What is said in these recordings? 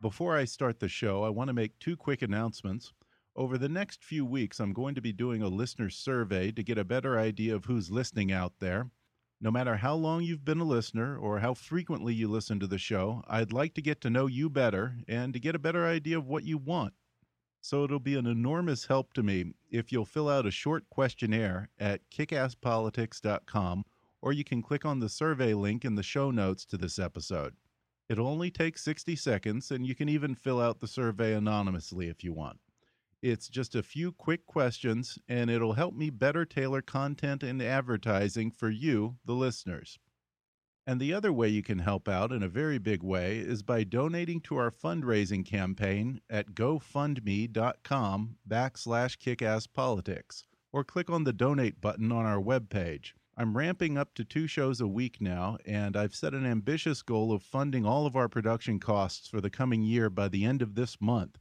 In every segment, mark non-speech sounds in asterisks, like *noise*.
Before I start the show, I want to make two quick announcements. Over the next few weeks, I'm going to be doing a listener survey to get a better idea of who's listening out there. No matter how long you've been a listener or how frequently you listen to the show, I'd like to get to know you better and to get a better idea of what you want. So it'll be an enormous help to me if you'll fill out a short questionnaire at kickasspolitics.com or you can click on the survey link in the show notes to this episode. It'll only take 60 seconds, and you can even fill out the survey anonymously if you want. It's just a few quick questions, and it'll help me better tailor content and advertising for you, the listeners. And the other way you can help out in a very big way is by donating to our fundraising campaign at gofundme.com backslash kickasspolitics, or click on the donate button on our webpage. I'm ramping up to two shows a week now, and I've set an ambitious goal of funding all of our production costs for the coming year by the end of this month.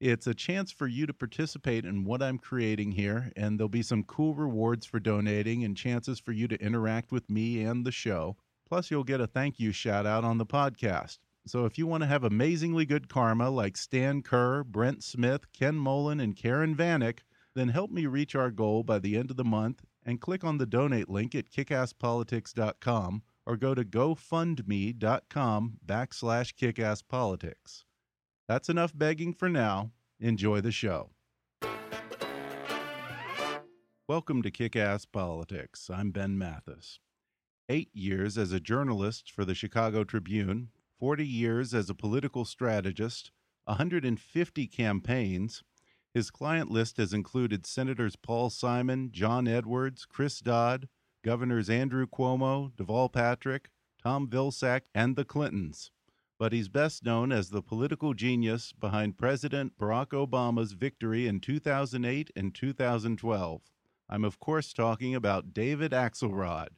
It's a chance for you to participate in what I'm creating here, and there'll be some cool rewards for donating and chances for you to interact with me and the show. Plus, you'll get a thank you shout out on the podcast. So if you want to have amazingly good karma like Stan Kerr, Brent Smith, Ken Mullen, and Karen Vanek, then help me reach our goal by the end of the month and click on the donate link at kickasspolitics.com or go to gofundme.com backslash kickasspolitics. That's enough begging for now. Enjoy the show. Welcome to Kick Ass Politics. I'm Ben Mathis. Eight years as a journalist for the Chicago Tribune, 40 years as a political strategist, 150 campaigns, his client list has included Senators Paul Simon, John Edwards, Chris Dodd, Governors Andrew Cuomo, Deval Patrick, Tom Vilsack, and the Clintons. But he's best known as the political genius behind President Barack Obama's victory in 2008 and 2012. I'm, of course, talking about David Axelrod.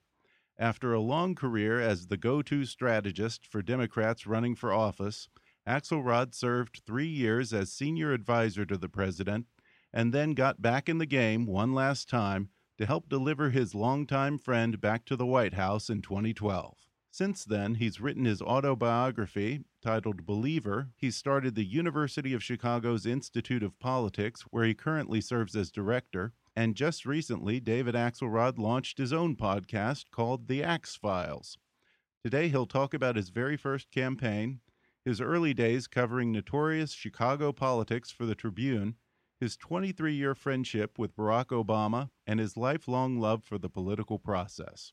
After a long career as the go to strategist for Democrats running for office, Axelrod served three years as senior advisor to the president and then got back in the game one last time to help deliver his longtime friend back to the White House in 2012. Since then, he's written his autobiography titled Believer. He started the University of Chicago's Institute of Politics, where he currently serves as director. And just recently, David Axelrod launched his own podcast called The Axe Files. Today, he'll talk about his very first campaign, his early days covering notorious Chicago politics for the Tribune, his 23 year friendship with Barack Obama, and his lifelong love for the political process.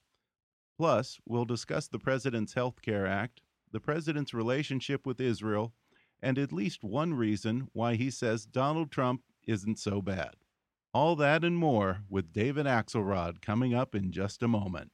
Plus, we'll discuss the President's Health Care Act, the President's relationship with Israel, and at least one reason why he says Donald Trump isn't so bad. All that and more with David Axelrod coming up in just a moment.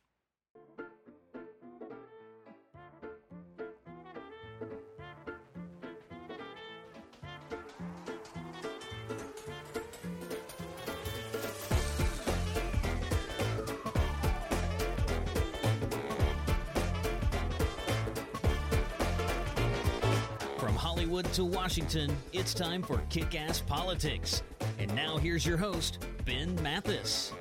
To Washington, it's time for Kick Ass Politics. And now here's your host, Ben Mathis.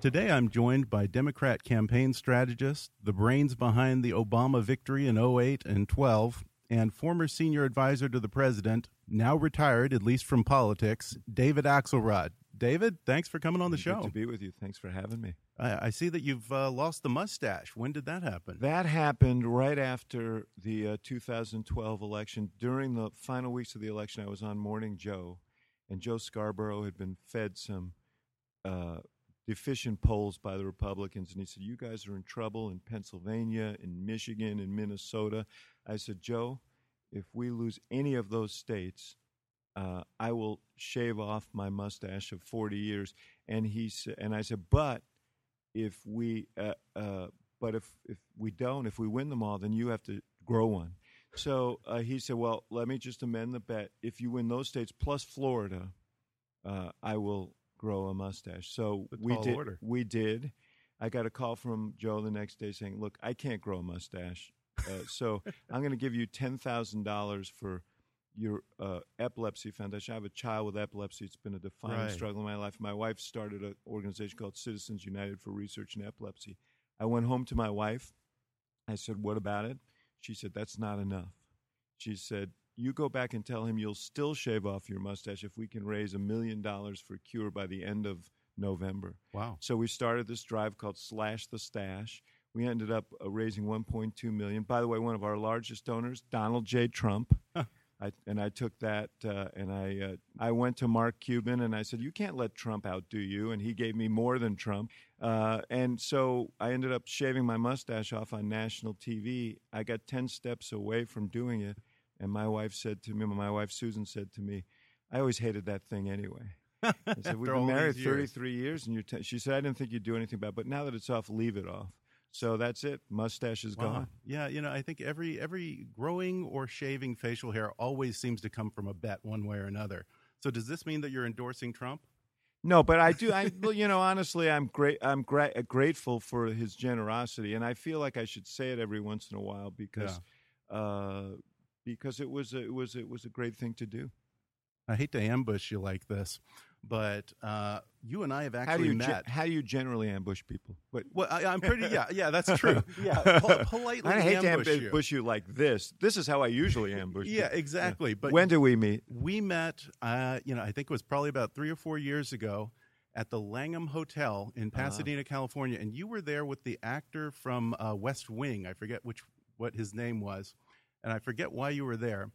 Today I'm joined by Democrat campaign strategist, the brains behind the Obama victory in 08 and 12, and former senior advisor to the president, now retired, at least from politics, David Axelrod. David, thanks for coming on the Good show. to be with you. Thanks for having me. I, I see that you've uh, lost the mustache. When did that happen? That happened right after the uh, 2012 election. During the final weeks of the election, I was on Morning Joe, and Joe Scarborough had been fed some uh, deficient polls by the Republicans, and he said, "You guys are in trouble in Pennsylvania, in Michigan, in Minnesota." I said, "Joe, if we lose any of those states." Uh, I will shave off my mustache of 40 years. And he said, and I said, but if we, uh, uh, but if if we don't, if we win them all, then you have to grow one. So uh, he said, well, let me just amend the bet. If you win those states plus Florida, uh, I will grow a mustache. So A we did. order. We did. I got a call from Joe the next day saying, look, I can't grow a mustache. Uh, so *laughs* I'm going to give you ten thousand dollars for your uh, epilepsy foundation. I have a child with epilepsy. It's been a defining Right. struggle in my life. My wife started an organization called Citizens United for Research in Epilepsy. I went home to my wife. I said, What about it? She said, That's not enough. She said, You go back and tell him you'll still shave off your mustache if we can raise a million dollars for cure by the end of November. Wow. So we started this drive called Slash the Stash. We ended up uh, raising 1.2 million. By the way, one of our largest donors, Donald J. Trump. *laughs* I, and I took that uh, and I uh, I went to Mark Cuban and I said, "You can't let Trump outdo you," and he gave me more than Trump. Uh, and so I ended up shaving my mustache off on national TV. I got ten steps away from doing it, and my wife said to me, my wife Susan said to me, "I always hated that thing anyway." I said, *laughs* "We've been married years. 33 years, and you're." T-. She said, "I didn't think you'd do anything about it, but now that it's off, leave it off." So that's it. Mustache is Wow. gone. Yeah, you know, I think every every growing or shaving facial hair always seems to come from a bet one way or another. So does this mean that you're endorsing Trump? No, but I do. I you know, honestly, I'm great. I'm gra- grateful for his generosity, and I feel like I should say it every once in a while because, uh, because it was a, it was it was a great thing to do. I hate to ambush you like this, but uh, you and I have How do actually ge- met. how do you generally ambush people? What? well, I, I'm pretty. Yeah, yeah, that's *laughs* true. Yeah, *laughs* pol- politely I hate ambush, to you. ambush you like this. This is how I usually ambush. Yeah, people. exactly. But when do we meet? we met? Uh, you know, I think it was probably about three or four years ago at the Langham Hotel in Uh-huh. Pasadena, California, and you were there with the actor from uh, West Wing. I forget which what his name was, and I forget why you were there.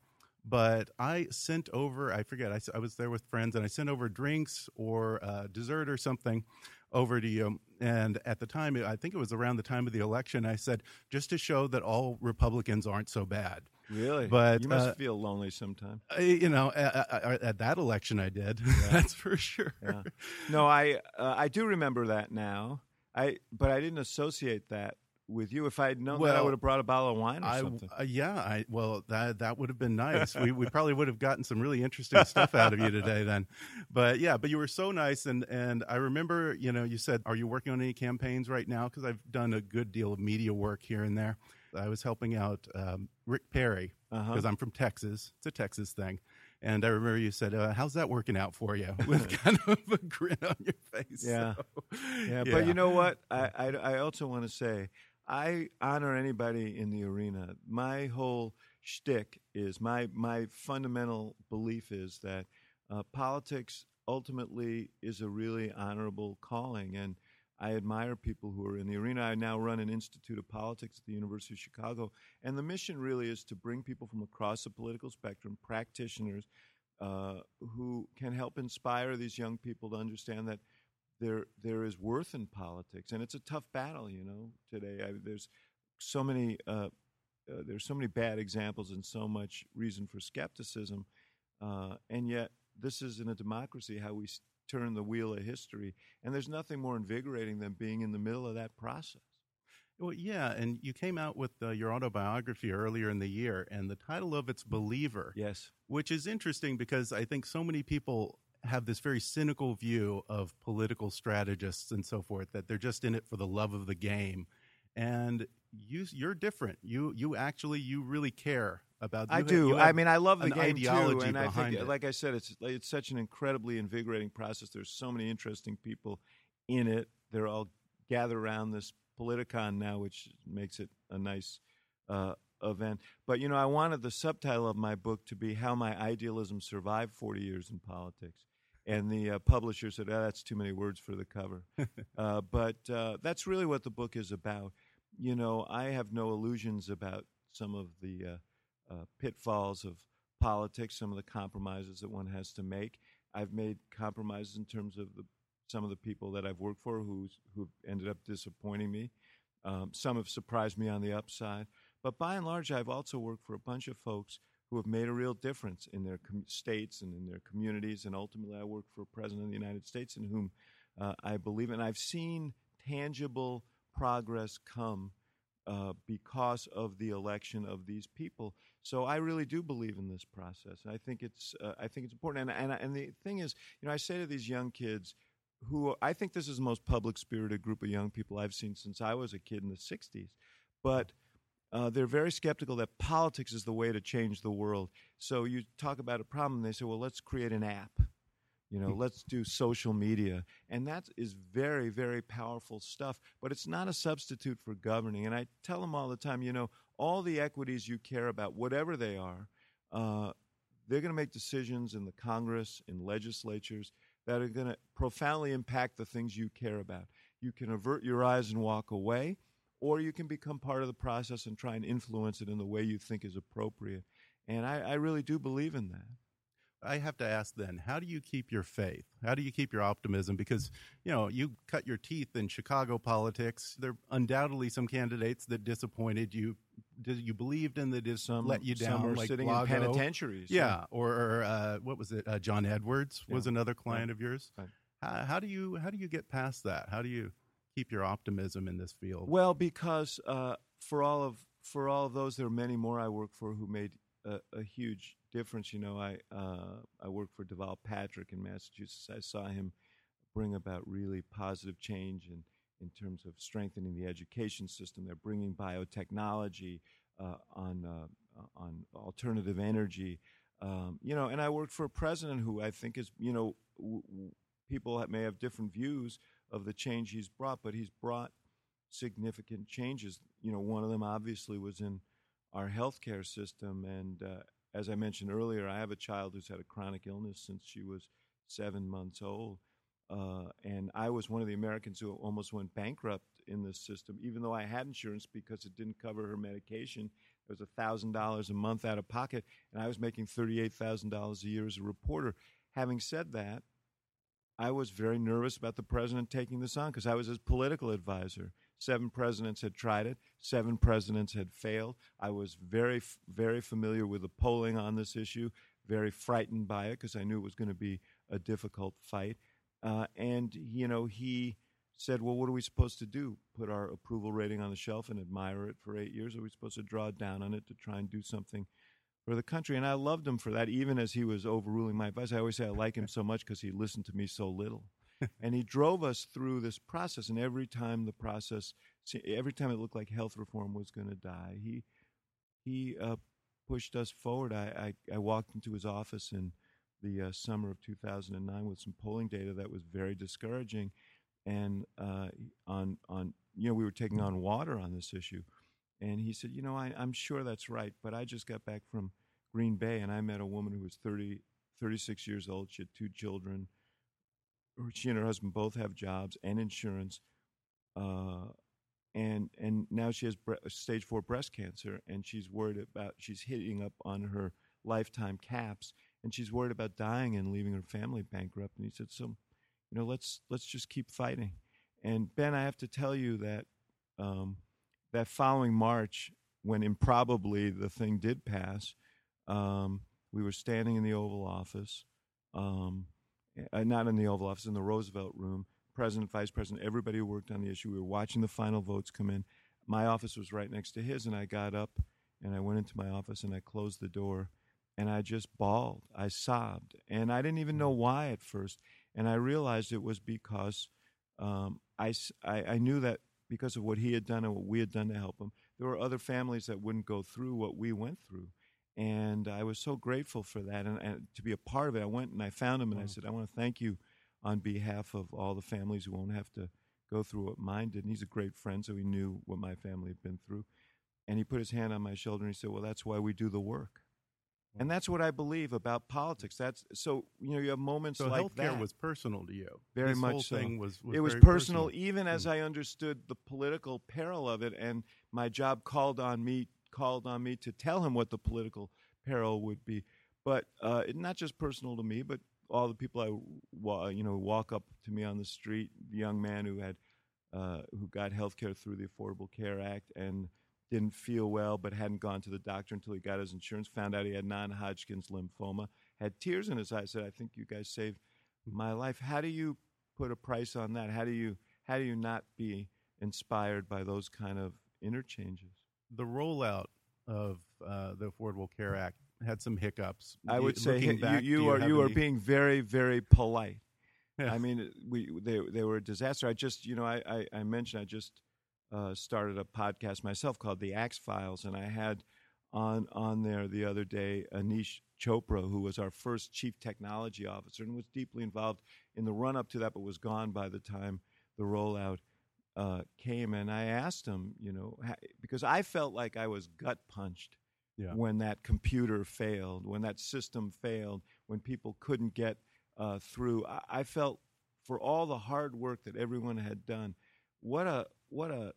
But I sent over. I forget—I was there with friends, and I sent over drinks or uh, dessert or something over to you. And at the time, I think it was around the time of the election. I said just to show that all Republicans aren't so bad. Really? But, you must uh, feel lonely sometime. I, you know, at, at, at that election, I did. *laughs* That's for sure. Yeah. No, I uh, I do remember that now. I but I didn't associate that with you. If I had known that, I would have brought a bottle of wine or I, something. uh, yeah, I well that that would have been nice. we we probably would have gotten some really interesting stuff out of you today then. But yeah, but you were so nice and and I remember, you know, you said, "Are you working on any campaigns right now?" because I've done a good deal of media work here and there. I was helping out um, Rick Perry Uh-huh. because I'm from Texas. It's a Texas thing. And I remember you said, uh, "How's that working out for you?" *laughs* With *laughs* kind of a grin on your face. Yeah. So, Yeah, but you know what? I, I, I also want to say I honor anybody in the arena. My whole shtick is my my fundamental belief is that uh, politics ultimately is a really honorable calling, and I admire people who are in the arena. I now run an Institute of Politics at the University of Chicago, and the mission really is to bring people from across the political spectrum, practitioners, uh, who can help inspire these young people to understand that there there is worth in politics, and it's a tough battle. You know, today I, there's so many uh, uh, there's so many bad examples and so much reason for skepticism, uh, and yet this is in a democracy how we turn the wheel of history, and there's nothing more invigorating than being in the middle of that process. Well, yeah, and you came out with uh, your autobiography earlier in the year, and the title of it's "Believer," Yes. which is interesting because I think so many people have this very cynical view of political strategists and so forth that they're just in it for the love of the game, and you you're different. You you actually you really care about. I do. you I mean, I love the game too, ideology and I think, it. like I said, it's it's such an incredibly invigorating process. There's so many interesting people in it. They're all gathered around this Politicon now, which makes it a nice uh, event. But you know, I wanted the subtitle of my book to be "How My Idealism Survived 40 Years in Politics," and the uh, publisher said, oh, "That's too many words for the cover." *laughs* uh, but uh, that's really what the book is about. You know, I have no illusions about some of the uh, uh, pitfalls of politics, some of the compromises that one has to make. I've made compromises in terms of the, some of the people that I've worked for who's, who've ended up disappointing me. Um, some have surprised me on the upside. But by and large, I've also worked for a bunch of folks who have made a real difference in their com- states and in their communities. And ultimately, I work for a president of the United States in whom uh, I believe. And I've seen tangible progress come uh, because of the election of these people. So I really do believe in this process. I think it's uh, I think it's important. And, and and the thing is, you know, I say to these young kids who I think this is the most public spirited group of young people I've seen since I was a kid in the '60s, but uh, they're very skeptical that politics is the way to change the world. So you talk about a problem, they say, well, let's create an app. You know, hmm. let's do social media. And that is very, very powerful stuff. But it's not a substitute for governing. And I tell them all the time, you know, all the equities you care about, whatever they are, uh, they're going to make decisions in the Congress, in legislatures that are going to profoundly impact the things you care about. You can avert your eyes and walk away, or you can become part of the process and try and influence it in the way you think is appropriate. And I, I really do believe in that. I have to ask then, how do you keep your faith? How do you keep your optimism? Because, you know, you cut your teeth in Chicago politics. There are undoubtedly some candidates that disappointed you. Did you believed in that just some, let you down? Some are like sitting Blago. in penitentiaries. Yeah. yeah. Or, uh, what was it? Uh, John Edwards was yeah. another client right. of yours. Right. How, how do you how do you get past that? How do you keep your optimism in this field? Well, because uh, for all of for all of those, there are many more I work for who made a, a huge difference. You know, I uh, I worked for Deval Patrick in Massachusetts. I saw him bring about really positive change in in terms of strengthening the education system. They're bringing biotechnology uh, on uh, on alternative energy. Um, you know, and I worked for a president who I think is you know w- w- people may have different views of the change he's brought, but he's brought significant changes. You know, one of them obviously was in our healthcare system. And uh, as I mentioned earlier, I have a child who's had a chronic illness since she was seven months old. Uh, and I was one of the Americans who almost went bankrupt in this system, even though I had insurance because it didn't cover her medication. It was thousand dollars a month out of pocket, and I was making thirty-eight thousand dollars a year as a reporter. Having said that, I was very nervous about the president taking this on because I was his political advisor. Seven presidents had tried it, seven presidents had failed. I was very, very familiar with the polling on this issue, very frightened by it because I knew it was going to be a difficult fight. Uh, and, you know, he said, Well, what are we supposed to do? Put our approval rating on the shelf and admire it for eight years? Are we supposed to draw down on it to try and do something for the country. And I loved him for that, even as he was overruling my advice. I always say I like him so much because he listened to me so little. *laughs* and he drove us through this process. And every time the process, every time it looked like health reform was going to die, he he uh, pushed us forward. I, I, I, walked into his office in the uh, summer of 2009 with some polling data that was very discouraging. And uh, on on you know we were taking on water on this issue, and he said, You know, I, am sure that's right, but I just got back from Green Bay and I met a woman who was 30, 36 years old. She had two children. She and her husband both have jobs and insurance. Uh, and and now she has bre- stage four breast cancer, and she's worried about she's hitting up on her lifetime caps, and she's worried about dying and leaving her family bankrupt. And he said, "So, you know, let's let's just keep fighting." And Ben, I have to tell you that um, that following March, when improbably the thing did pass, um, we were standing in the Oval Office, um, uh, not in the Oval Office, in the Roosevelt Room. President, Vice President, everybody who worked on the issue. We were watching the final votes come in. My office was right next to his, and I got up and I went into my office and I closed the door and I just bawled. I sobbed. And I didn't even know why at first. And I realized it was because um, I, I, I, knew that because of what he had done and what we had done to help him. There were other families that wouldn't go through what we went through. And I was so grateful for that and, and to be a part of it. I went and I found him and I mm. said, I want to thank you on behalf of all the families who won't have to go through what mine did. And he's a great friend, so he knew what my family had been through. And he put his hand on my shoulder and he said, Well, that's why we do the work. And that's what I believe about politics. That's so you know you have moments So like healthcare that. was personal to you. Very this much whole so. thing was, was it was very personal, even as Mm. I understood the political peril of it, and my job called on me called on me to tell him what the political peril would be. But uh, it, not just personal to me, but all the people I you know walk up to me on the street, the young man who had uh, who got health care through the Affordable Care Act and didn't feel well but hadn't gone to the doctor until he got his insurance, found out he had non-Hodgkin's lymphoma, had tears in his eyes, said, "I think you guys saved my life." How do you put a price on that? How do you how do you not be inspired by those kind of interchanges? the rollout of uh, the Affordable Care Act had some hiccups. I would say looking you, back, do you are you are being very very polite. I mean, we they they were a disaster. I just you know I I, I mentioned I just uh, started a podcast myself called the Axe Files, and I had on on there the other day Aneesh Chopra, who was our first chief technology officer and was deeply involved in the run up to that, but was gone by the time the rollout uh, came. And I asked him, you know, because I felt like I was gut punched Yeah. when that computer failed, when that system failed, when people couldn't get uh, through. I, I felt for all the hard work that everyone had done, what a what a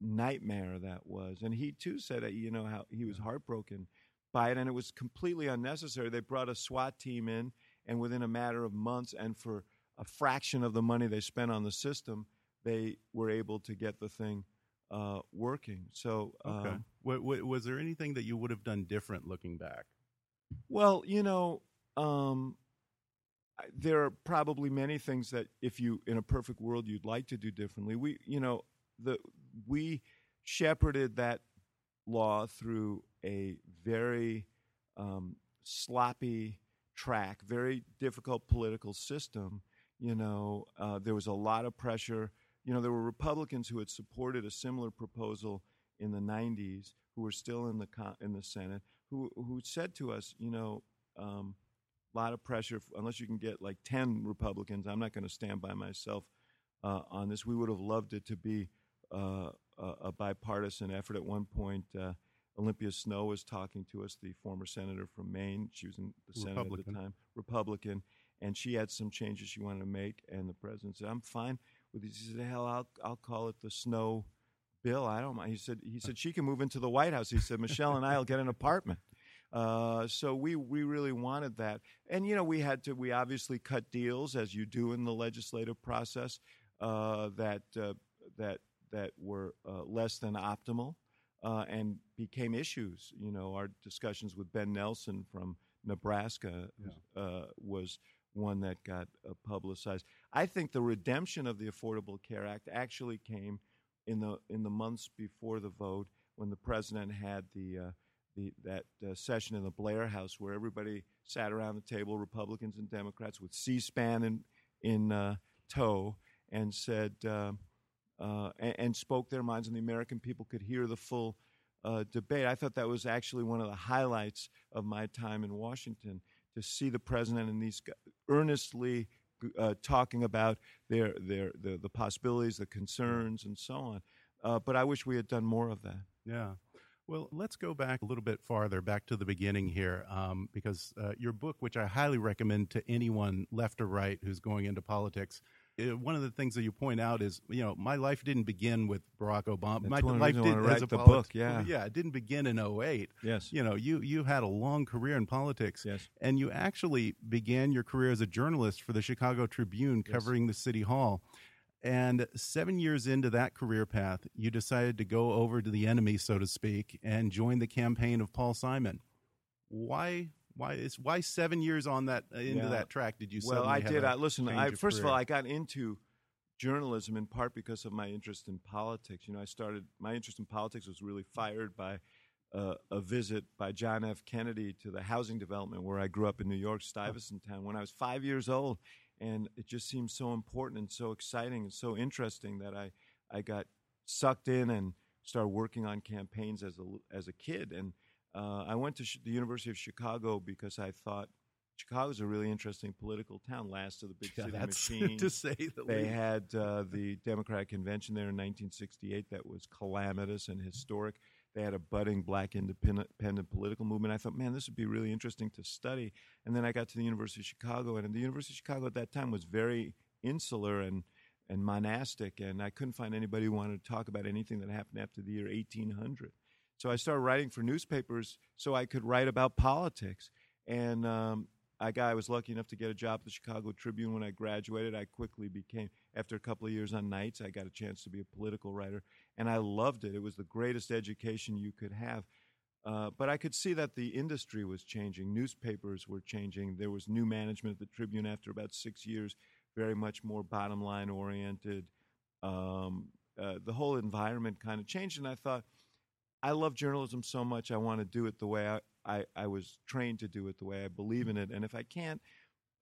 nightmare that was. And he too said, you know, how he was heartbroken by it, and it was completely unnecessary. They brought a SWAT team in, and within a matter of months, and for a fraction of the money they spent on the system, they were able to get the thing uh, working. So, Okay. um, Wa- wa- was there anything that you would have done different looking back? Well, you know, um, there are probably many things that if you in a perfect world you'd like to do differently. We, you know, the we shepherded that law through a very um, sloppy track, very difficult political system. You know, uh, there was a lot of pressure. You know, there were Republicans who had supported a similar proposal in the '90s, who were still in the in the Senate, who who said to us, you know, um, a lot of pressure. Unless you can get like ten Republicans, I'm not going to stand by myself uh, on this. We would have loved it to be uh, a, a bipartisan effort. At one point, uh, Olympia Snowe was talking to us, the former senator from Maine. She was in the Senate at the time, Republican, and she had some changes she wanted to make. And the president said, "I'm fine with these." He said, "Hell, I'll I'll call it the Snowe." Bill, I don't mind. He said he said she can move into the White House. He said Michelle and I'll get an apartment. Uh, so we we really wanted that, and you know we had to. We obviously cut deals as you do in the legislative process uh, that uh, that that were uh, less than optimal uh, and became issues. You know, our discussions with Ben Nelson from Nebraska uh, was one that got uh, publicized. I think the redemption of the Affordable Care Act actually came in the in the months before the vote when the president had the uh, the that uh, session in the Blair House where everybody sat around the table, Republicans and Democrats, with C-SPAN in in uh, tow, and said uh, uh, and, and spoke their minds, and the American people could hear the full uh, debate. I thought that was actually one of the highlights of my time in Washington to see the president and these earnestly uh, talking about their their the, the possibilities, the concerns, and so on. Uh, but I wish we had done more of that. Yeah. Well, let's go back a little bit farther, back to the beginning here, um, because uh, your book, which I highly recommend to anyone, left or right, who's going into politics, Uh, one of the things that you point out is, you know, my life didn't begin with Barack Obama. That's my life did as a the book, yeah. yeah, it didn't begin in 08. Yes. You know, you you had a long career in politics. Yes. And you actually began your career as a journalist for the Chicago Tribune, Yes. covering the city hall. And seven years into that career path, you decided to go over to the enemy, so to speak, and join the campaign of Paul Simon. Why? Why is why seven years on that uh, into Yeah. that track did you? Well, I did. I listen. I first of all. I got into journalism in part because of my interest in politics. You know, I started my interest in politics was really fired by uh, a visit by John F. Kennedy to the housing development where I grew up in New York, Stuyvesant Town, when I was five years old, and it just seemed so important and so exciting and so interesting that I I got sucked in and started working on campaigns as a as a kid. And uh, I went to sh- the University of Chicago because I thought Chicago's a really interesting political town. Last of the big Yeah, city that's *laughs* machines. to say the They least. had uh, *laughs* the Democratic convention there in 1968 that was calamitous and historic. They had a budding black independent, independent political movement. I thought, man, this would be really interesting to study. And then I got to the University of Chicago, and the University of Chicago at that time was very insular and and monastic, and I couldn't find anybody who wanted to talk about anything that happened after the year 1800. So I started writing for newspapers so I could write about politics. And um, I got I was lucky enough to get a job at the Chicago Tribune when I graduated. I quickly became after a couple of years on nights, I got a chance to be a political writer, and I loved it. It was the greatest education you could have. Uh, but I could see that the industry was changing. Newspapers were changing. There was new management at the Tribune after about six years, very much more bottom line oriented. Um, uh, the whole environment kind of changed, and I thought, I love journalism so much. I want to do it the way I, I, I was trained to do it, the way I believe in it. And if I can't,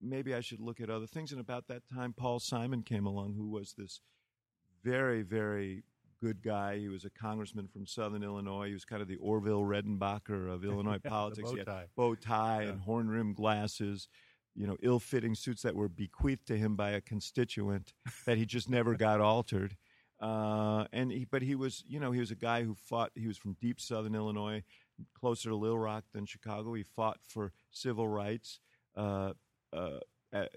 maybe I should look at other things. And about that time, Paul Simon came along, who was this very, very good guy. He was a congressman from Southern Illinois. He was kind of the Orville Redenbacher of *laughs* Illinois politics. bow tie, bow tie yeah. and horn rimmed glasses. You know, ill fitting suits that were bequeathed to him by a constituent that he just never got altered. Uh, and he, but he was, you know, he was a guy who fought. He was from deep Southern Illinois, closer to Little Rock than Chicago. He fought for civil rights uh, uh,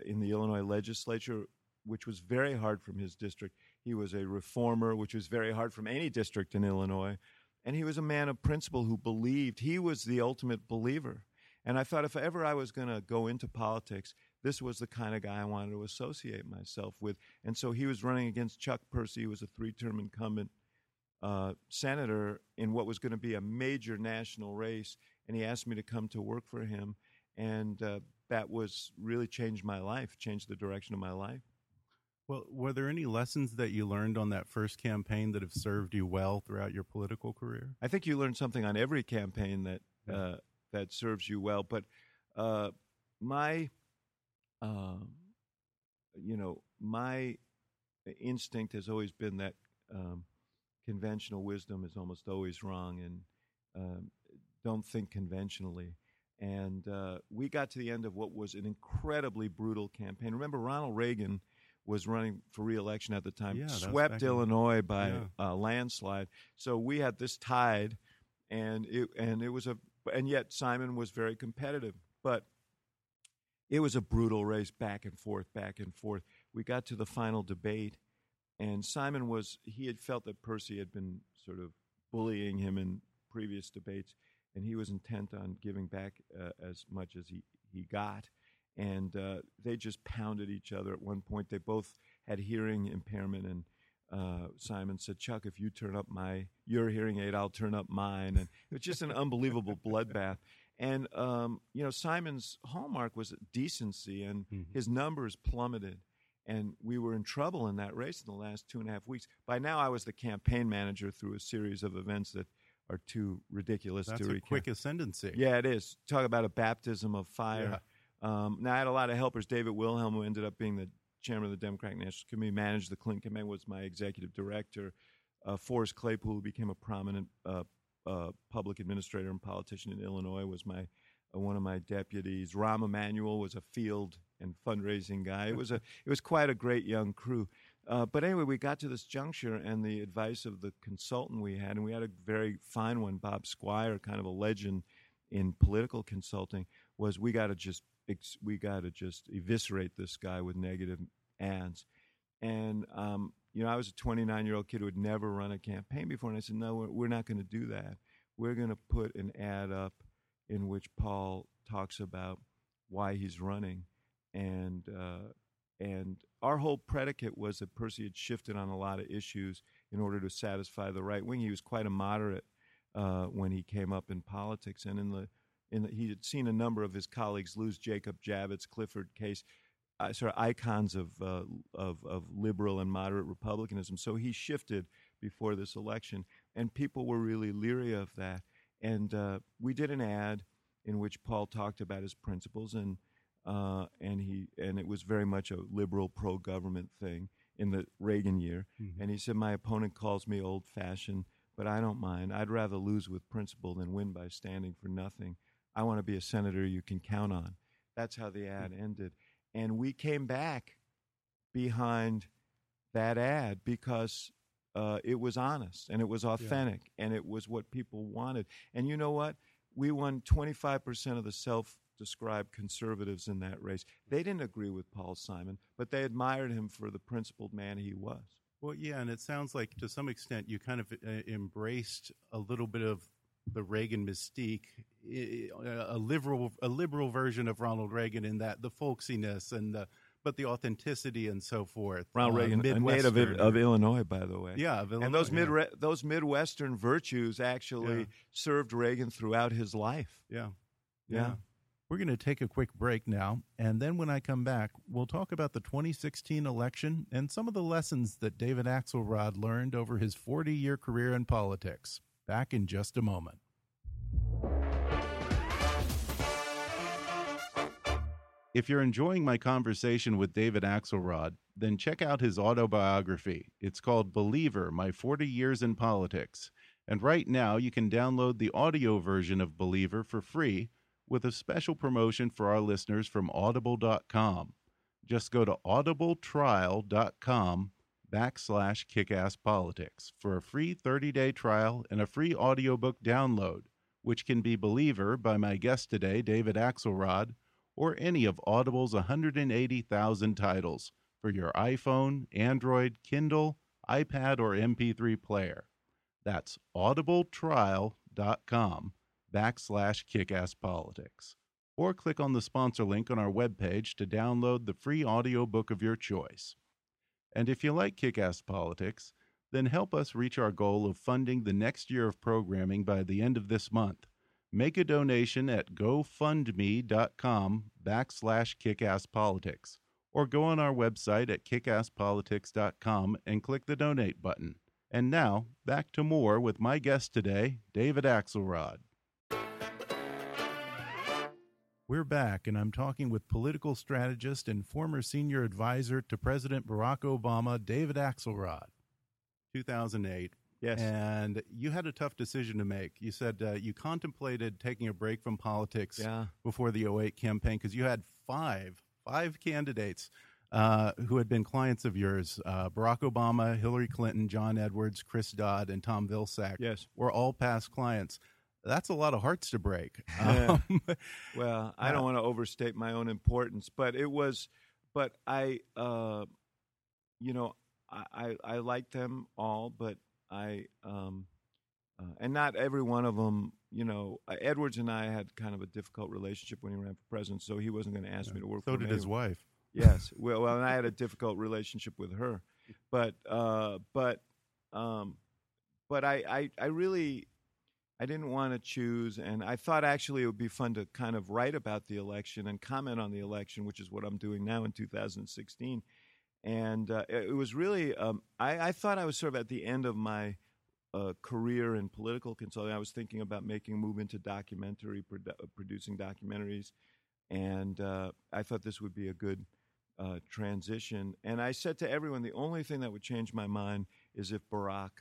in the Illinois legislature, which was very hard from his district. He was a reformer, which was very hard from any district in Illinois. And he was a man of principle who believed. He was the ultimate believer. And I thought if ever I was going to go into politics, this was the kind of guy I wanted to associate myself with. And so he was running against Chuck Percy, who was a three term incumbent uh, senator in what was going to be a major national race. And he asked me to come to work for him. And uh, that was really changed my life, changed the direction of my life. Well, were there any lessons that you learned on that first campaign that have served you well throughout your political career? I think you learn something on every campaign that uh, that serves you well. But uh, my, um, you know, my instinct has always been that um, conventional wisdom is almost always wrong, and um, don't think conventionally. And uh, we got to the end of what was an incredibly brutal campaign. Remember, Ronald Reagan was running for reelection at the time, Yeah, swept in- Illinois by Yeah. a landslide. So we had this tide, and it and it was a and yet Simon was very competitive, but it was a brutal race, back and forth, back and forth. We got to the final debate, and Simon was he had felt that Percy had been sort of bullying him in previous debates, and he was intent on giving back uh, as much as he he got and uh, they just pounded each other at one point. They both had hearing impairment, and uh, Simon said, "Chuck, if you turn up my your hearing aid, I'll turn up mine." And it was just an unbelievable bloodbath. And um, you know, Simon's hallmark was decency, and his numbers plummeted. And we were in trouble in that race in the last two and a half weeks. By now, I was the campaign manager through a series of events that are too ridiculous That's to a recount. quick ascendancy. Yeah, it is. Talk about a baptism of fire. Um, now, I had a lot of helpers. David Wilhelm, who ended up being the chairman of the Democratic National Committee, managed the Clinton campaign, was my executive director. Uh, Forrest Claypool, who became a prominent uh, uh, public administrator and politician in Illinois, was my uh, one of my deputies. Rahm Emanuel was a field and fundraising guy. It was a it was quite a great young crew. Uh, but anyway, we got to this juncture, and the advice of the consultant we had, and we had a very fine one, Bob Squier, kind of a legend in political consulting, was we got to just we got to just eviscerate this guy with negative ads. And um, you know, I was a 29 year old kid who had never run a campaign before, and I said, no, we're, we're not going to do that. We're going to put an ad up in which Paul talks about why he's running, and uh, and our whole predicate was that Percy had shifted on a lot of issues in order to satisfy the right wing. He was quite a moderate uh, when he came up in politics, and in the in the, he had seen a number of his colleagues lose Jacob Javits, Clifford Case, uh, sort of icons of, uh, of of liberal and moderate republicanism. So he shifted before this election, and people were really leery of that. And uh, we did an ad in which Paul talked about his principles, and uh, and he and it was very much a liberal pro-government thing in the Reagan year. And he said, "My opponent calls me old-fashioned, but I don't mind. I'd rather lose with principle than win by standing for nothing. I want to be a senator you can count on." That's how the ad ended, and we came back behind that ad because uh, it was honest and it was authentic and it was what people wanted. And you know what? We won 25% of the self described conservatives in that race. They didn't agree with Paul Simon, but they admired him for the principled man he was. Well, yeah, and it sounds like to some extent you kind of uh, embraced a little bit of the Reagan mystique, a liberal a liberal version of Ronald Reagan in that the folksiness and the but the authenticity and so forth. Ronald uh, Reagan, a native of, of, Illinois, by the way. Yeah, Illinois, and those mid yeah. those Midwestern virtues actually Yeah. served Reagan throughout his life. Yeah. Yeah. We're going to take a quick break now. And then when I come back, we'll talk about the 2016 election and some of the lessons that David Axelrod learned over his 40 year career in politics. Back in just a moment. If you're enjoying my conversation with David Axelrod, then check out his autobiography. It's called Believer My 40 Years in Politics. And right now, you can download the audio version of Believer for free with a special promotion for our listeners from audible.com. Just go to audibletrial.com backslash kickasspolitics for a free 30-day trial and a free audiobook download, which can be Believer by my guest today, David Axelrod, or any of Audible's 180,000 titles for your iPhone, Android, Kindle, iPad, or MP3 player. That's audibletrial.com backslash kickasspolitics. Or click on the sponsor link on our webpage to download the free audiobook of your choice. And if you like Kickass Politics, then help us reach our goal of funding the next year of programming by the end of this month. Make a donation at gofundme.com backslash kickasspolitics or go on our website at kickasspolitics.com and click the donate button. And now, back to more with my guest today, David Axelrod. We're back, and I'm talking with political strategist and former senior advisor to President Barack Obama, David Axelrod. 2008. Yes. And you had a tough decision to make. You said uh, you contemplated taking a break from politics Yeah. before the 08 campaign because you had five, five candidates uh, who had been clients of yours. Uh, Barack Obama, Hillary Clinton, John Edwards, Chris Dodd, and Tom Vilsack Yes. were all past clients. That's a lot of hearts to break. *laughs* Yeah. *laughs* Um, Well, I don't want to overstate my own importance, but it was, but I, uh, you know, I, I, I like them all, but I, um, uh, and not every one of them, you know, uh, Edwards and I had kind of a difficult relationship when he ran for president, so he wasn't going to ask me to work so for did him his wife. Yes. *laughs* Well, well, and I had a difficult relationship with her, but uh, but um, but I, I I really I didn't want to choose, and I thought actually it would be fun to kind of write about the election and comment on the election, which is what I'm doing now in 2016. And uh, it, was really um, I, I thought I was sort of at the end of my uh, career in political consulting. I was thinking about making a move into documentary, produ- producing documentaries, and uh, I thought this would be a good uh, transition. And I said to everyone, the only thing that would change my mind is if Barack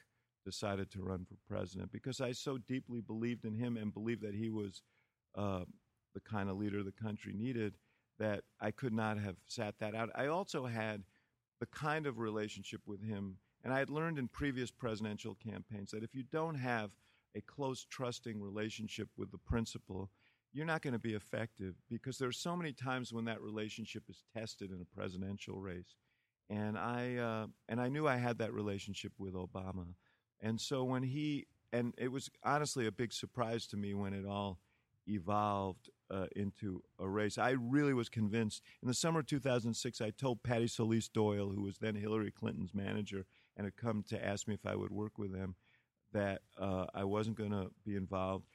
decided to run for president, because I so deeply believed in him and believed that he was uh, the kind of leader the country needed that I could not have sat that out. I also had the kind of relationship with him, and I had learned in previous presidential campaigns that if you don't have a close, trusting relationship with the principal, you're not going to be effective because there are so many times when that relationship is tested in a presidential race. And I uh, and I knew I had that relationship with Obama, and so when he and it was honestly a big surprise to me when it all evolved uh, into a race. I really was convinced. In the summer of 2006, I told Patti Solis Doyle, who was then Hillary Clinton's manager and had come to ask me if I would work with him, that uh, I wasn't going to be involved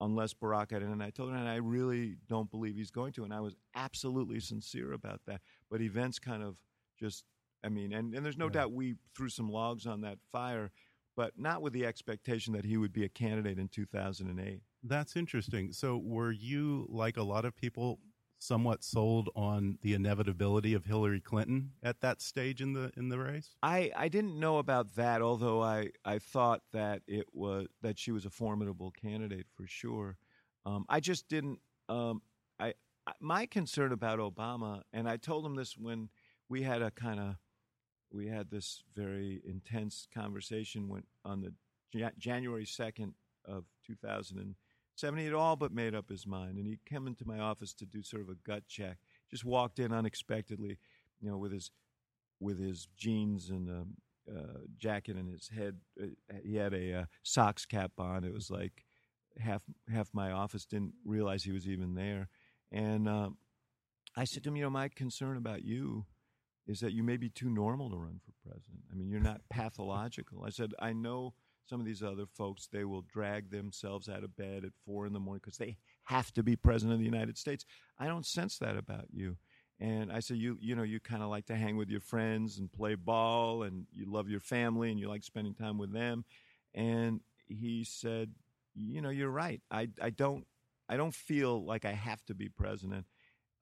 unless Barack had it. And I told her, and I really don't believe he's going to. And I was absolutely sincere about that. But events kind of just, I mean, and, and there's no Yeah. doubt we threw some logs on that fire, but not with the expectation that he would be a candidate in 2008. That's interesting. So, were you, like a lot of people, somewhat sold on the inevitability of Hillary Clinton at that stage in the in the race? I, I didn't know about that, although I, I thought that it was that she was a formidable candidate for sure. Um, I just didn't. Um, I, I my concern about Obama, and I told him this when we had a kind of we had this very intense conversation when, on the Ja- January 2nd of 2007. He had all but made up his mind. And he came into my office to do sort of a gut check. Just walked in unexpectedly, you know, with his with his jeans and a uh, jacket and his head. Uh, he had a uh, socks cap on. It was like half half my office didn't realize he was even there. And um, I said to him, you know, my concern about you is that you may be too normal to run for president. I mean, you're not *laughs* pathological. I said, I know some of these other folks, they will drag themselves out of bed at four in the morning because they have to be president of the United States. I don't sense that about you. And I said, you, you know, you kind of like to hang with your friends and play ball, and you love your family, and you like spending time with them. And he said, you know, you're right. I, I don't, I don't feel like I have to be president,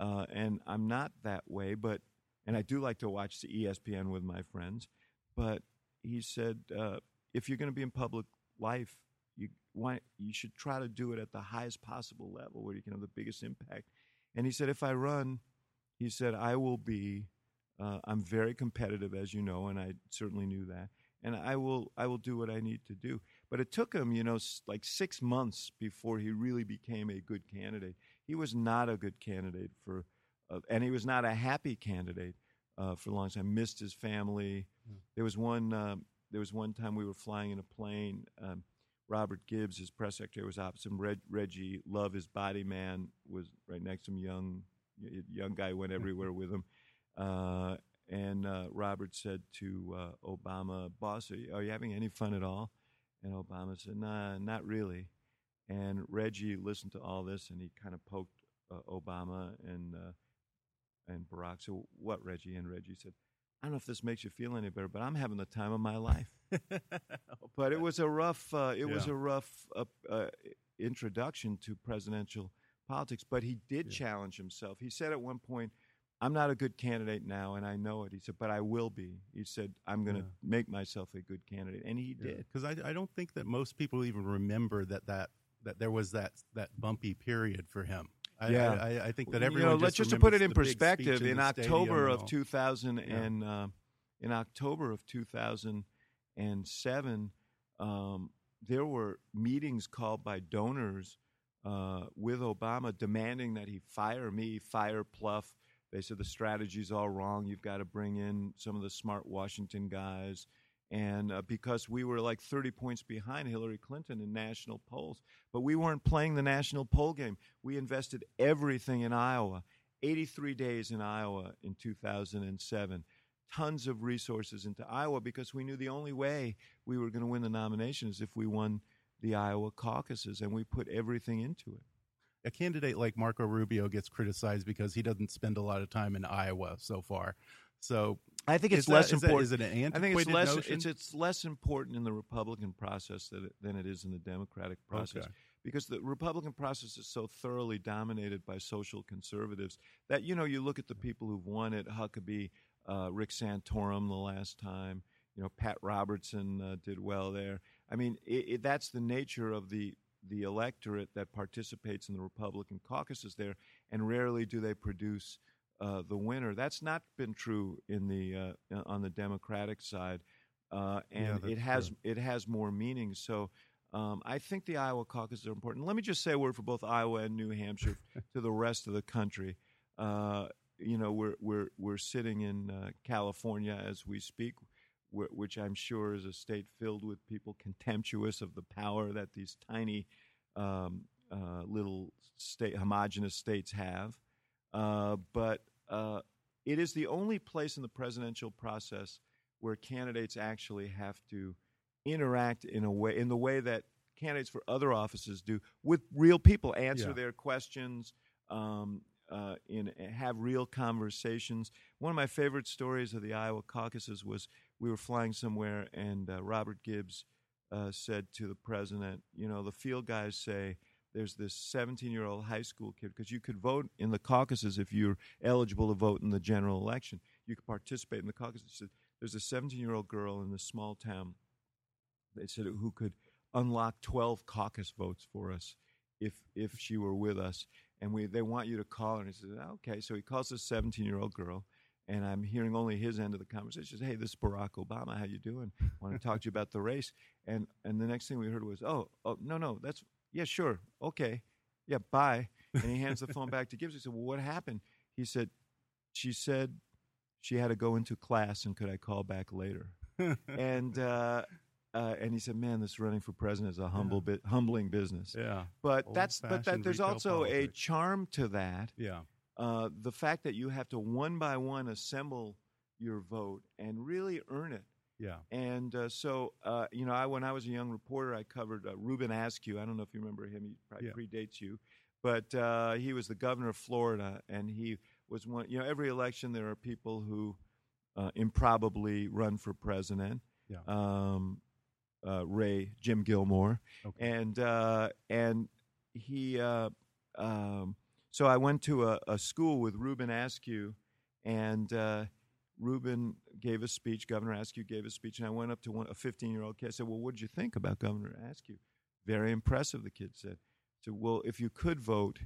uh, and I'm not that way. But, and I do like to watch the ESPN with my friends. But he said, uh, if you're going to be in public life, you want, you should try to do it at the highest possible level where you can have the biggest impact. And he said, if I run he said, I will be, uh, I'm very competitive, as you know, and I certainly knew that. And I will, I will do what I need to do. But it took him, you know, like six months before he really became a good candidate. He was not a good candidate for, and he was not a happy candidate uh, for a long time. Missed his family. Mm. There was one, um, there was one time we were flying in a plane. Um, Robert Gibbs, his press secretary, was opposite him. Reg, Reggie Love, his body man, was right next to him, young young guy went everywhere with him. Uh, and uh, Robert said to uh, Obama, "Boss, are you, are you, having any fun at all?" And Obama said, "Nah, not really." And Reggie listened to all this, and he kind of poked uh, Obama and uh, and Barack. So what, Reggie? And Reggie said, "I don't know if this makes you feel any better, but I'm having the time of my life." *laughs* but it was a rough. Uh, it yeah. was a rough introduction to presidential politics, but he did yeah. challenge himself. He said at one point, I'm not a good candidate now, and I know it. He said, but I will be. He said, I'm going to yeah. make myself a good candidate, and he did. Because I, I don't think that most people even remember that that that there was that that bumpy period for him. I, yeah, I, I, think that everyone. You know, let's just to put it in perspective. In, in October of 2000 yeah. and uh, in October of 2007, um, there were meetings called by donors uh, with Obama demanding that he fire me, fire Plouffe. They said the strategy's all wrong. You've got to bring in some of the smart Washington guys. And uh, because we were like 30 points behind Hillary Clinton in national polls, but we weren't playing the national poll game. We invested everything in Iowa, 83 days in Iowa in 2007 tons of resources into Iowa because we knew the only way we were going to win the nomination is if we won the Iowa caucuses, and we put everything into it. A candidate like Marco Rubio gets criticized because he doesn't spend a lot of time in Iowa so far. So I think it's less that, important. Is, that, is it an I think it's less. Notion? It's it's less important in the Republican process than it, than it is in the Democratic process. Okay. Because the Republican process is so thoroughly dominated by social conservatives that you know you look at the people who've won it: Huckabee, uh, Rick Santorum the last time. You know, Pat Robertson uh, did well there. I mean, it, it, that's the nature of the the electorate that participates in the Republican caucuses there, and rarely do they produce uh, the winner. That's not been true in the uh, on the Democratic side, uh, and yeah, it has true. it has more meaning. So. Um, I think the Iowa caucuses are important. Let me just say a word for both Iowa and New Hampshire *laughs* to the rest of the country. Uh, you know, we're we're we're sitting in uh, California as we speak which I'm sure is a state filled with people contemptuous of the power that these tiny um, uh, little state homogenous states have. Uh, but uh, it is the only place in the presidential process where candidates actually have to interact in a way in the way that candidates for other offices do with real people, answer yeah. their questions. Um, uh, in have real conversations. One of my favorite stories of the Iowa caucuses was we were flying somewhere, and uh, Robert Gibbs uh, said to the president, "You know, the field guys say." There's this 17 year old high school kid because you could vote in the caucuses if you're eligible to vote in the general election. You could participate in the caucuses. Said, There's a 17 year old girl in this small town. They said who could unlock 12 caucus votes for us if if she were with us and we they want you to call her. And he says, okay. So he calls this 17 year old girl, and I'm hearing only his end of the conversation. Says, "Hey, this is Barack Obama. How you doing? Want to talk to you about the race?" And and the next thing we heard was, "Oh, oh no, no, that's yeah, sure, okay, yeah, bye." And he hands the phone back to Gibbs. He said, "Well, what happened?" He said, "She said she had to go into class, and could I call back later?" *laughs* and uh, uh, and he said, "Man, this running for president is a humble bit, humbling business." Yeah. But that's but that, there's also a charm to that. Yeah. Uh, the fact that you have to one by one assemble your vote and really earn it. Yeah. And uh, so, uh, you know, I when I was a young reporter, I covered uh, Reubin Askew. I don't know if you remember him; he probably Yeah. predates you, but uh, he was the governor of Florida, and he was one. You know, every election there are people who uh, improbably run for president. Yeah. Um, uh, Ray Jim Gilmore, Okay. and uh, and he. Uh, um, so I went to a, a school with Reubin Askew, and uh, Reubin gave a speech. Governor Askew gave a speech, and I went up to one, a 15 year old kid. I said, "Well, what did you think about Governor Askew?" Very impressive. The kid said. So, well, if you could vote,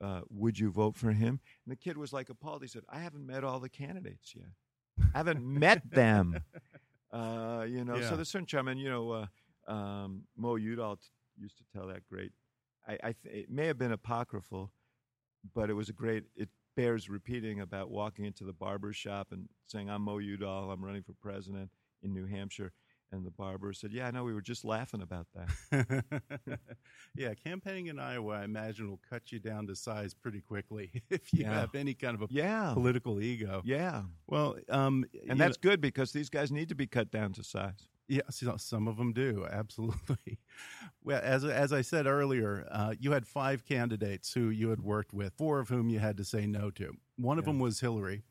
uh, would you vote for him? And the kid was like appalled. He said, "I haven't met all the candidates yet. I haven't met them." *laughs* Uh, you know, Yeah. so there's certain charm, and you know, uh, um, Mo Udall t- used to tell that great. I, I th- it may have been apocryphal, but it was a great. It bears repeating about walking into the barber shop and saying, "I'm Mo Udall. I'm running for president in New Hampshire." And the barber said, "Yeah, I know. We were just laughing about that." *laughs* yeah, campaigning in Iowa, I imagine, will cut you down to size pretty quickly *laughs* if you Yeah. have any kind of a Yeah, political ego. yeah, Well, um, and that's good because these guys need to be cut down to size. Yeah, so- some of them do absolutely. *laughs* Well, as as I said earlier, uh, you had five candidates who you had worked with, four of whom you had to say no to. One of them was Hillary,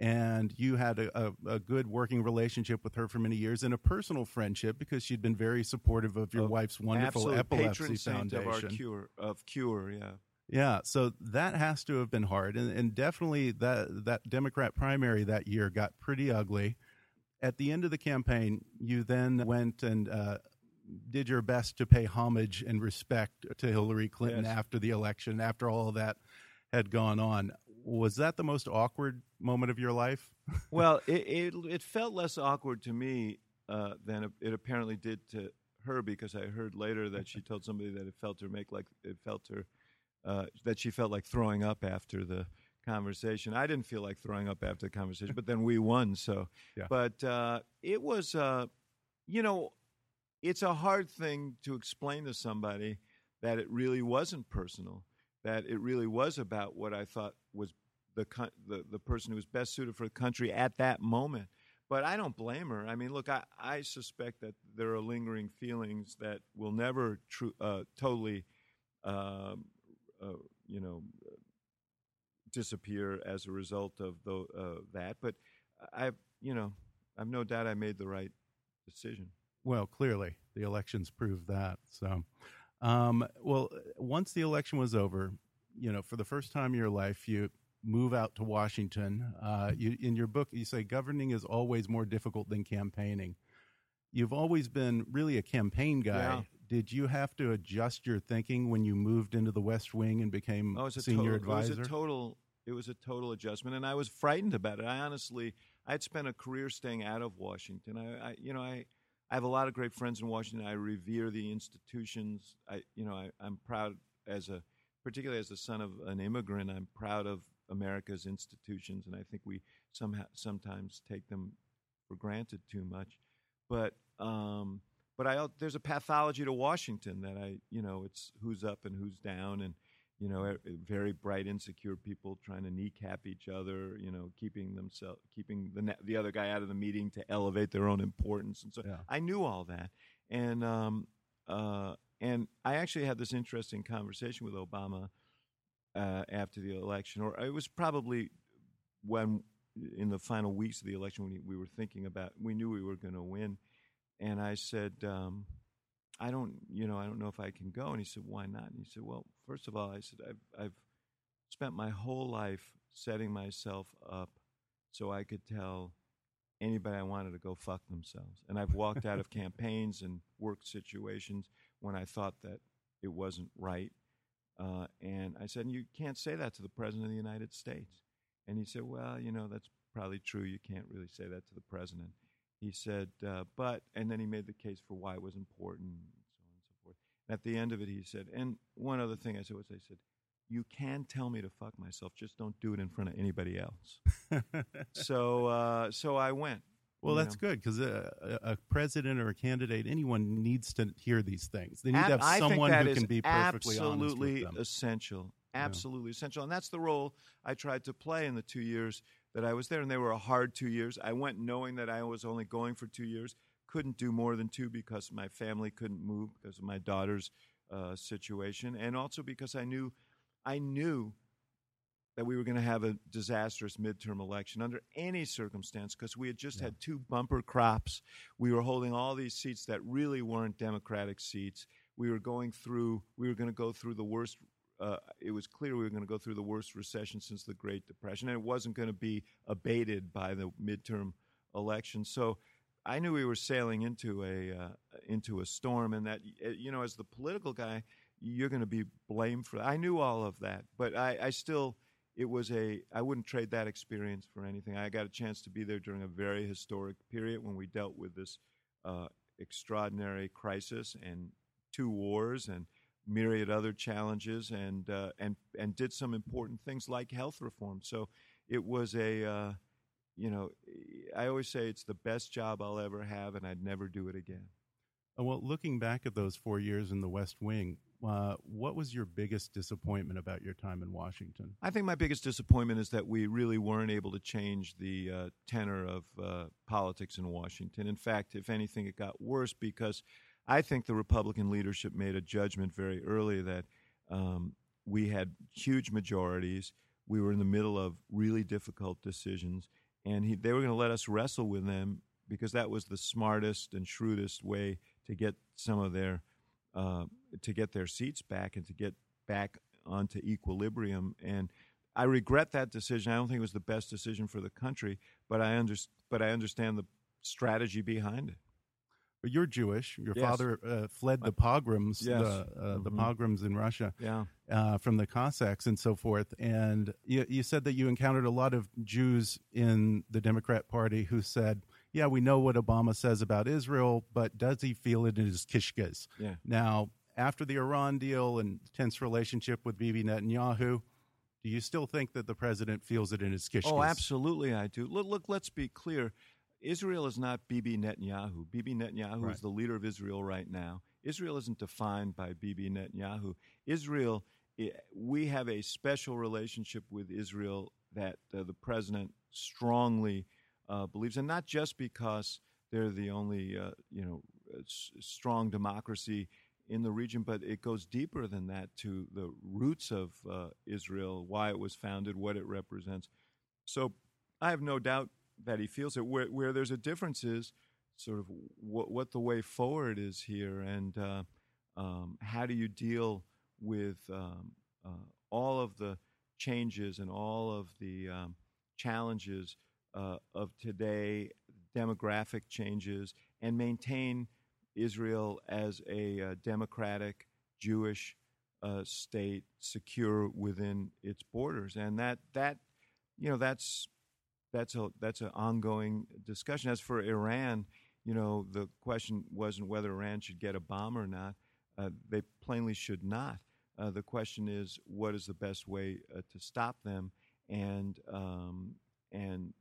and you had a, a, a good working relationship with her for many years, and a personal friendship because she'd been very supportive of your Of wife's wonderful epilepsy patron saint of our cure of cure. Yeah. Yeah, so that has to have been hard, and, and definitely that that Democrat primary that year got pretty ugly. At the end of the campaign, you then went and uh, did your best to pay homage and respect to Hillary Clinton Yes. after the election, after all that had gone on. Was that the most awkward moment of your life? *laughs* well, it, it it felt less awkward to me uh, than it, apparently did to her because I heard later that she told somebody that it felt her make like it felt her uh, that she felt like throwing up after the conversation. I didn't feel like throwing up after the conversation, but then we won. So, *laughs* Yeah. but uh, it was, uh, you know, it's a hard thing to explain to somebody that it really wasn't personal. That it really was about what I thought was the the, the person who was best suited for the country at that moment. But I don't blame her. I mean, look, I, I suspect that there are lingering feelings that will never tru- uh, totally, um, uh, you know, disappear as a result of the, uh, that. But I, you know, I've no doubt I made the right decision. Well, clearly the elections proved that. So, um, well, once the election was over, you know, for the first time in your life, you move out to Washington. Uh, you, in your book, you say governing is always more difficult than campaigning. You've always been really a campaign guy. Yeah. Did you have to adjust your thinking when you moved into the West Wing and became Oh, it was a senior total, advisor? It was a total. It was a total adjustment, and I was frightened about it. I honestly, I'd spent a career staying out of Washington. I, I you know, I, I have a lot of great friends in Washington. I revere the institutions. I, you know, I, I'm proud as a, particularly as the son of an immigrant. I'm proud of America's institutions, and I think we somehow sometimes take them for granted too much. But um, but I there's a pathology to Washington that I you know it's who's up and who's down and you know very bright insecure people trying to kneecap each other you know keeping themselves keeping the ne- the other guy out of the meeting to elevate their own importance. And so Yeah. I knew all that. And um, uh, and I actually had this interesting conversation with Obama uh, after the election or it was probably when in the final weeks of the election when we were thinking about we knew we were going to win and I said, um, I don't, you know, I don't know if I can go. And he said, Why not? And he said, Well, first of all, I said, I've, I've spent my whole life setting myself up so I could tell anybody I wanted to go fuck themselves. And I've walked out of campaigns and work situations when I thought that it wasn't right. Uh, and I said, You can't say that to the President of the United States. And he said, Well, you know, that's probably true. You can't really say that to the president. He said, uh, but, and then he made the case for why it was important, and so on and so forth. At the end of it, he said, and one other thing I said was, I said, you can tell me to fuck myself, just don't do it in front of anybody else. *laughs* so, uh, so I went. Well, that's know. good because a, a a president or a candidate, anyone needs to hear these things. They need Ab- to have someone who can be perfectly absolutely honest with them. essential. Absolutely essential, and that's the role I tried to play in the two years that I was there. And they were a hard two years. I went knowing that I was only going for two years. Couldn't do more than two because my family couldn't move because of my daughter's uh, situation, and also because I knew, I knew that we were going to have a disastrous midterm election under any circumstance because we had just had two bumper crops. We were holding all these seats that really weren't Democratic seats. We were going through, we were going to go through the worst. Uh, it was clear we were going to go through the worst recession since the Great Depression, and it wasn't going to be abated by the midterm election. So I knew we were sailing into a uh, into a storm, and that uh, you know, as the political guy, you're going to be blamed for that. I knew all of that, but I, I still, it was a, I wouldn't trade that experience for anything. I got a chance to be there during a very historic period when we dealt with this uh, extraordinary crisis and two wars and myriad other challenges, and uh, and and did some important things like health reform. So it was a. Uh, you know, I always say it's the best job I'll ever have, and I'd never do it again. Uh, Well, looking back at those four years in the West Wing, uh, what was your biggest disappointment about your time in Washington? I think my biggest disappointment is that we really weren't able to change the uh, tenor of uh, politics in Washington. In fact, if anything, it got worse because I think the Republican leadership made a judgment very early that um, we had huge majorities. We were in the middle of really difficult decisions, and he, they were going to let us wrestle with them because that was the smartest and shrewdest way to get some of their uh, to get their seats back and to get back onto equilibrium. And I regret that decision. I don't think it was the best decision for the country, but I under, but I understand the strategy behind it. But you're Jewish. Your Yes. father uh, fled the pogroms, Yes. the, uh, the Mhm. pogroms in Russia, Yeah. uh, from the Cossacks and so forth. And you, you said that you encountered a lot of Jews in the Democrat Party who said, "Yeah, we know what Obama says about Israel, but does he feel it in his kishkas?" Yeah. Now, after the Iran deal and tense relationship with Bibi Netanyahu, do you still think that the president feels it in his kishkas? Oh, absolutely, I do. Look, look, let's be clear. Israel is not Bibi Netanyahu. Bibi Netanyahu Right. is the leader of Israel right now. Israel isn't defined by Bibi Netanyahu. Israel, we have a special relationship with Israel that uh, the president strongly uh, believes, and not just because they're the only, uh, you know, s- strong democracy in the region, but it goes deeper than that to the roots of uh, Israel, why it was founded, what it represents. So I have no doubt that he feels it. Where, where there's a difference is sort of what, what the way forward is here, and uh, um, how do you deal with um, uh, all of the changes and all of the um, challenges uh, of today, demographic changes, and maintain Israel as a uh, democratic Jewish uh, state, secure within its borders, and that that you know that's that's a that's an ongoing discussion. As for Iran, you know the question wasn't whether Iran should get a bomb or not. Uh, they plainly should not. Uh, the question is what is the best way uh, to stop them, and um, and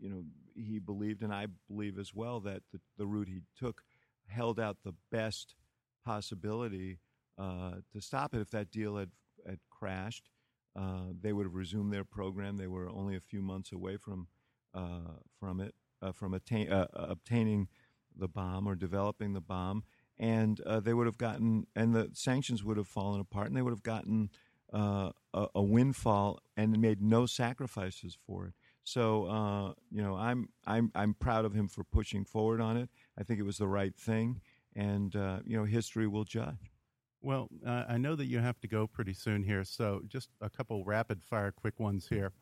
you know he believed, and I believe as well that the, the route he took held out the best possibility uh, to stop it. If that deal had had crashed, uh, they would have resumed their program. They were only a few months away from uh, from it, uh, from attain, obtaining the bomb or developing the bomb, and they would have gotten, and the sanctions would have fallen apart, and they would have gotten a, a windfall and made no sacrifices for it. So uh, you know, I'm I'm I'm proud of him for pushing forward on it. I think it was the right thing, and uh, you know, history will judge. Well, uh, I know that you have to go pretty soon here, so just a couple rapid fire quick ones here.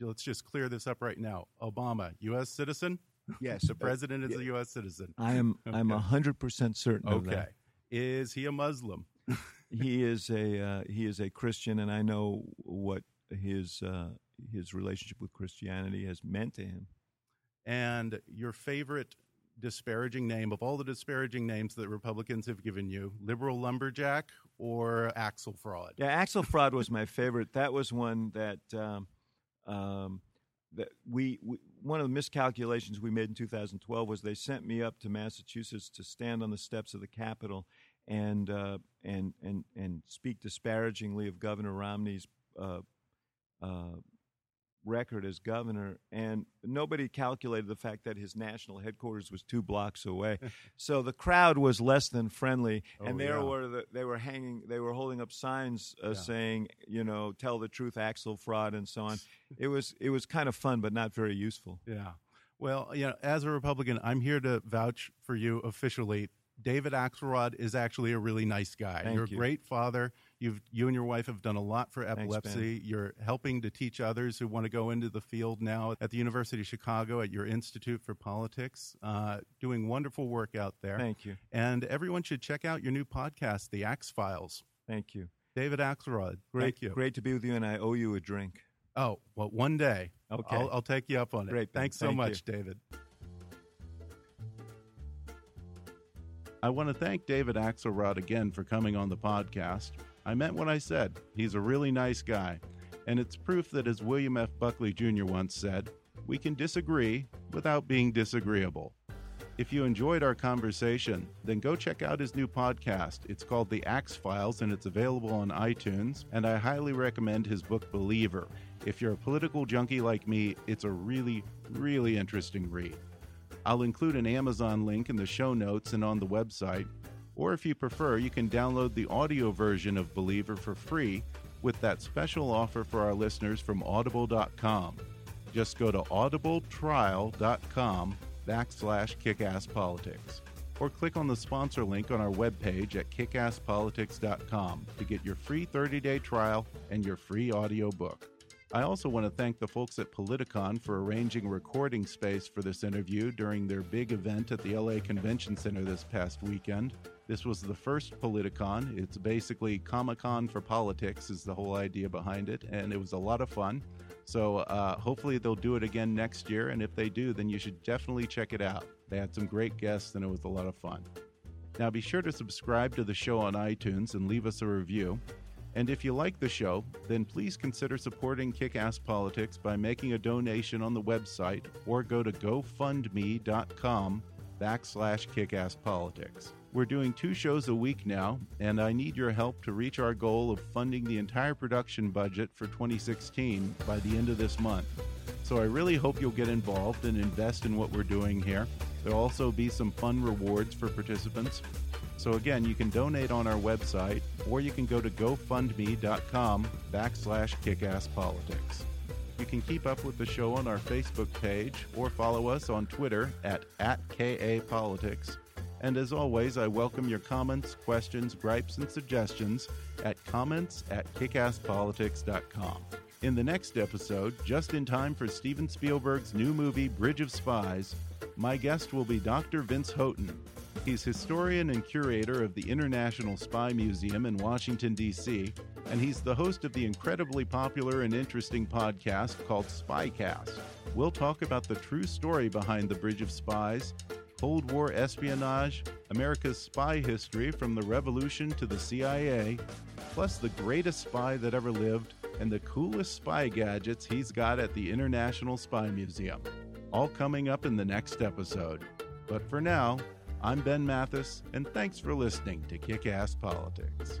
Let's just clear this up right now. Obama, U.S. citizen? Yes, *laughs* the president is yeah. a U.S. citizen. I am I'm Okay. hundred percent certain of Okay. Is he a Muslim? *laughs* he is a uh, he is a Christian, and I know what his uh, his relationship with Christianity has meant to him. And your favorite disparaging name of all the disparaging names that Republicans have given you, liberal lumberjack or axle Axelfraud? Yeah, axle Axelfraud was my favorite. That was one that um, um, that we, we, one of the miscalculations we made in 2012 was they sent me up to Massachusetts to stand on the steps of the Capitol and uh, and and and speak disparagingly of Governor Romney's uh, uh, record as governor, and nobody calculated the fact that his national headquarters was two blocks away. *laughs* so the crowd was less than friendly, Oh, and there yeah. were the, they were hanging, they were holding up signs uh, Yeah. saying, you know, tell the truth, Axel fraud, and so on. *laughs* it was it was kind of fun, but not very useful. Yeah. Well, you know, as a Republican, I'm here to vouch for you officially. David Axelrod is actually a really nice guy. Thank You're you. a great father. You've you and your wife have done a lot for epilepsy. You're helping to teach others who want to go into the field now at the University of Chicago at your Institute for Politics. Uh, doing wonderful work out there. Thank you, And everyone should check out your new podcast, The Axe Files. thank you. David Axelrod, Great, thank you. great to be with you, and I owe you a drink. Oh, well, one day. Okay. I'll, I'll take you up on it. Great, Ben. Thanks so Thank you. much, David. I want to thank David Axelrod again for coming on the podcast. I meant what I said. He's a really nice guy. And it's proof that, as William F. Buckley Jr. once said, we can disagree without being disagreeable. If you enjoyed our conversation, then go check out his new podcast. It's called The Axe Files and it's available on iTunes. And I highly recommend his book Believer. If you're a political junkie like me, it's a really, really interesting read. I'll include an Amazon link in the show notes and on the website. Or if you prefer, you can download the audio version of Believer for free with that special offer for our listeners from audible.com. Just go to audibletrial.com backslash kickasspolitics or click on the sponsor link on our webpage at kickasspolitics.com to get your free 30-day trial and your free audio book. I also want to thank the folks at Politicon for arranging recording space for this interview during their big event at the LA Convention Center this past weekend. This was the first Politicon. It's basically Comic Con for politics, is the whole idea behind it, and it was a lot of fun. So uh, hopefully they'll do it again next year, and if they do, then you should definitely check it out. They had some great guests, and it was a lot of fun. Now be sure to subscribe to the show on iTunes and leave us a review. And if you like the show, then please consider supporting Kick Ass Politics by making a donation on the website or go to gofundme.com backslash kickasspolitics. We're doing two shows a week now, and I need your help to reach our goal of funding the entire production budget for 2016 by the end of this month. So I really hope you'll get involved and invest in what we're doing here. There'll also be some fun rewards for participants. So again, you can donate on our website, or you can go to gofundme.com backslash kickasspolitics. You can keep up with the show on our Facebook page or follow us on Twitter at, at KAPolitics. And as always, I welcome your comments, questions, gripes, and suggestions at comments at kickasspolitics.com. In the next episode, just in time for Steven Spielberg's new movie Bridge of Spies, my guest will be Dr. Vince Houghton. He's historian and curator of the International Spy Museum in Washington, D.C., and he's the host of the incredibly popular and interesting podcast called Spycast. We'll talk about the true story behind the Bridge of Spies, Cold War espionage, America's spy history from the Revolution to the CIA, plus the greatest spy that ever lived and the coolest spy gadgets he's got at the International Spy Museum. All coming up in the next episode. But for now, I'm Ben Mathis, and thanks for listening to Kick Ass Politics.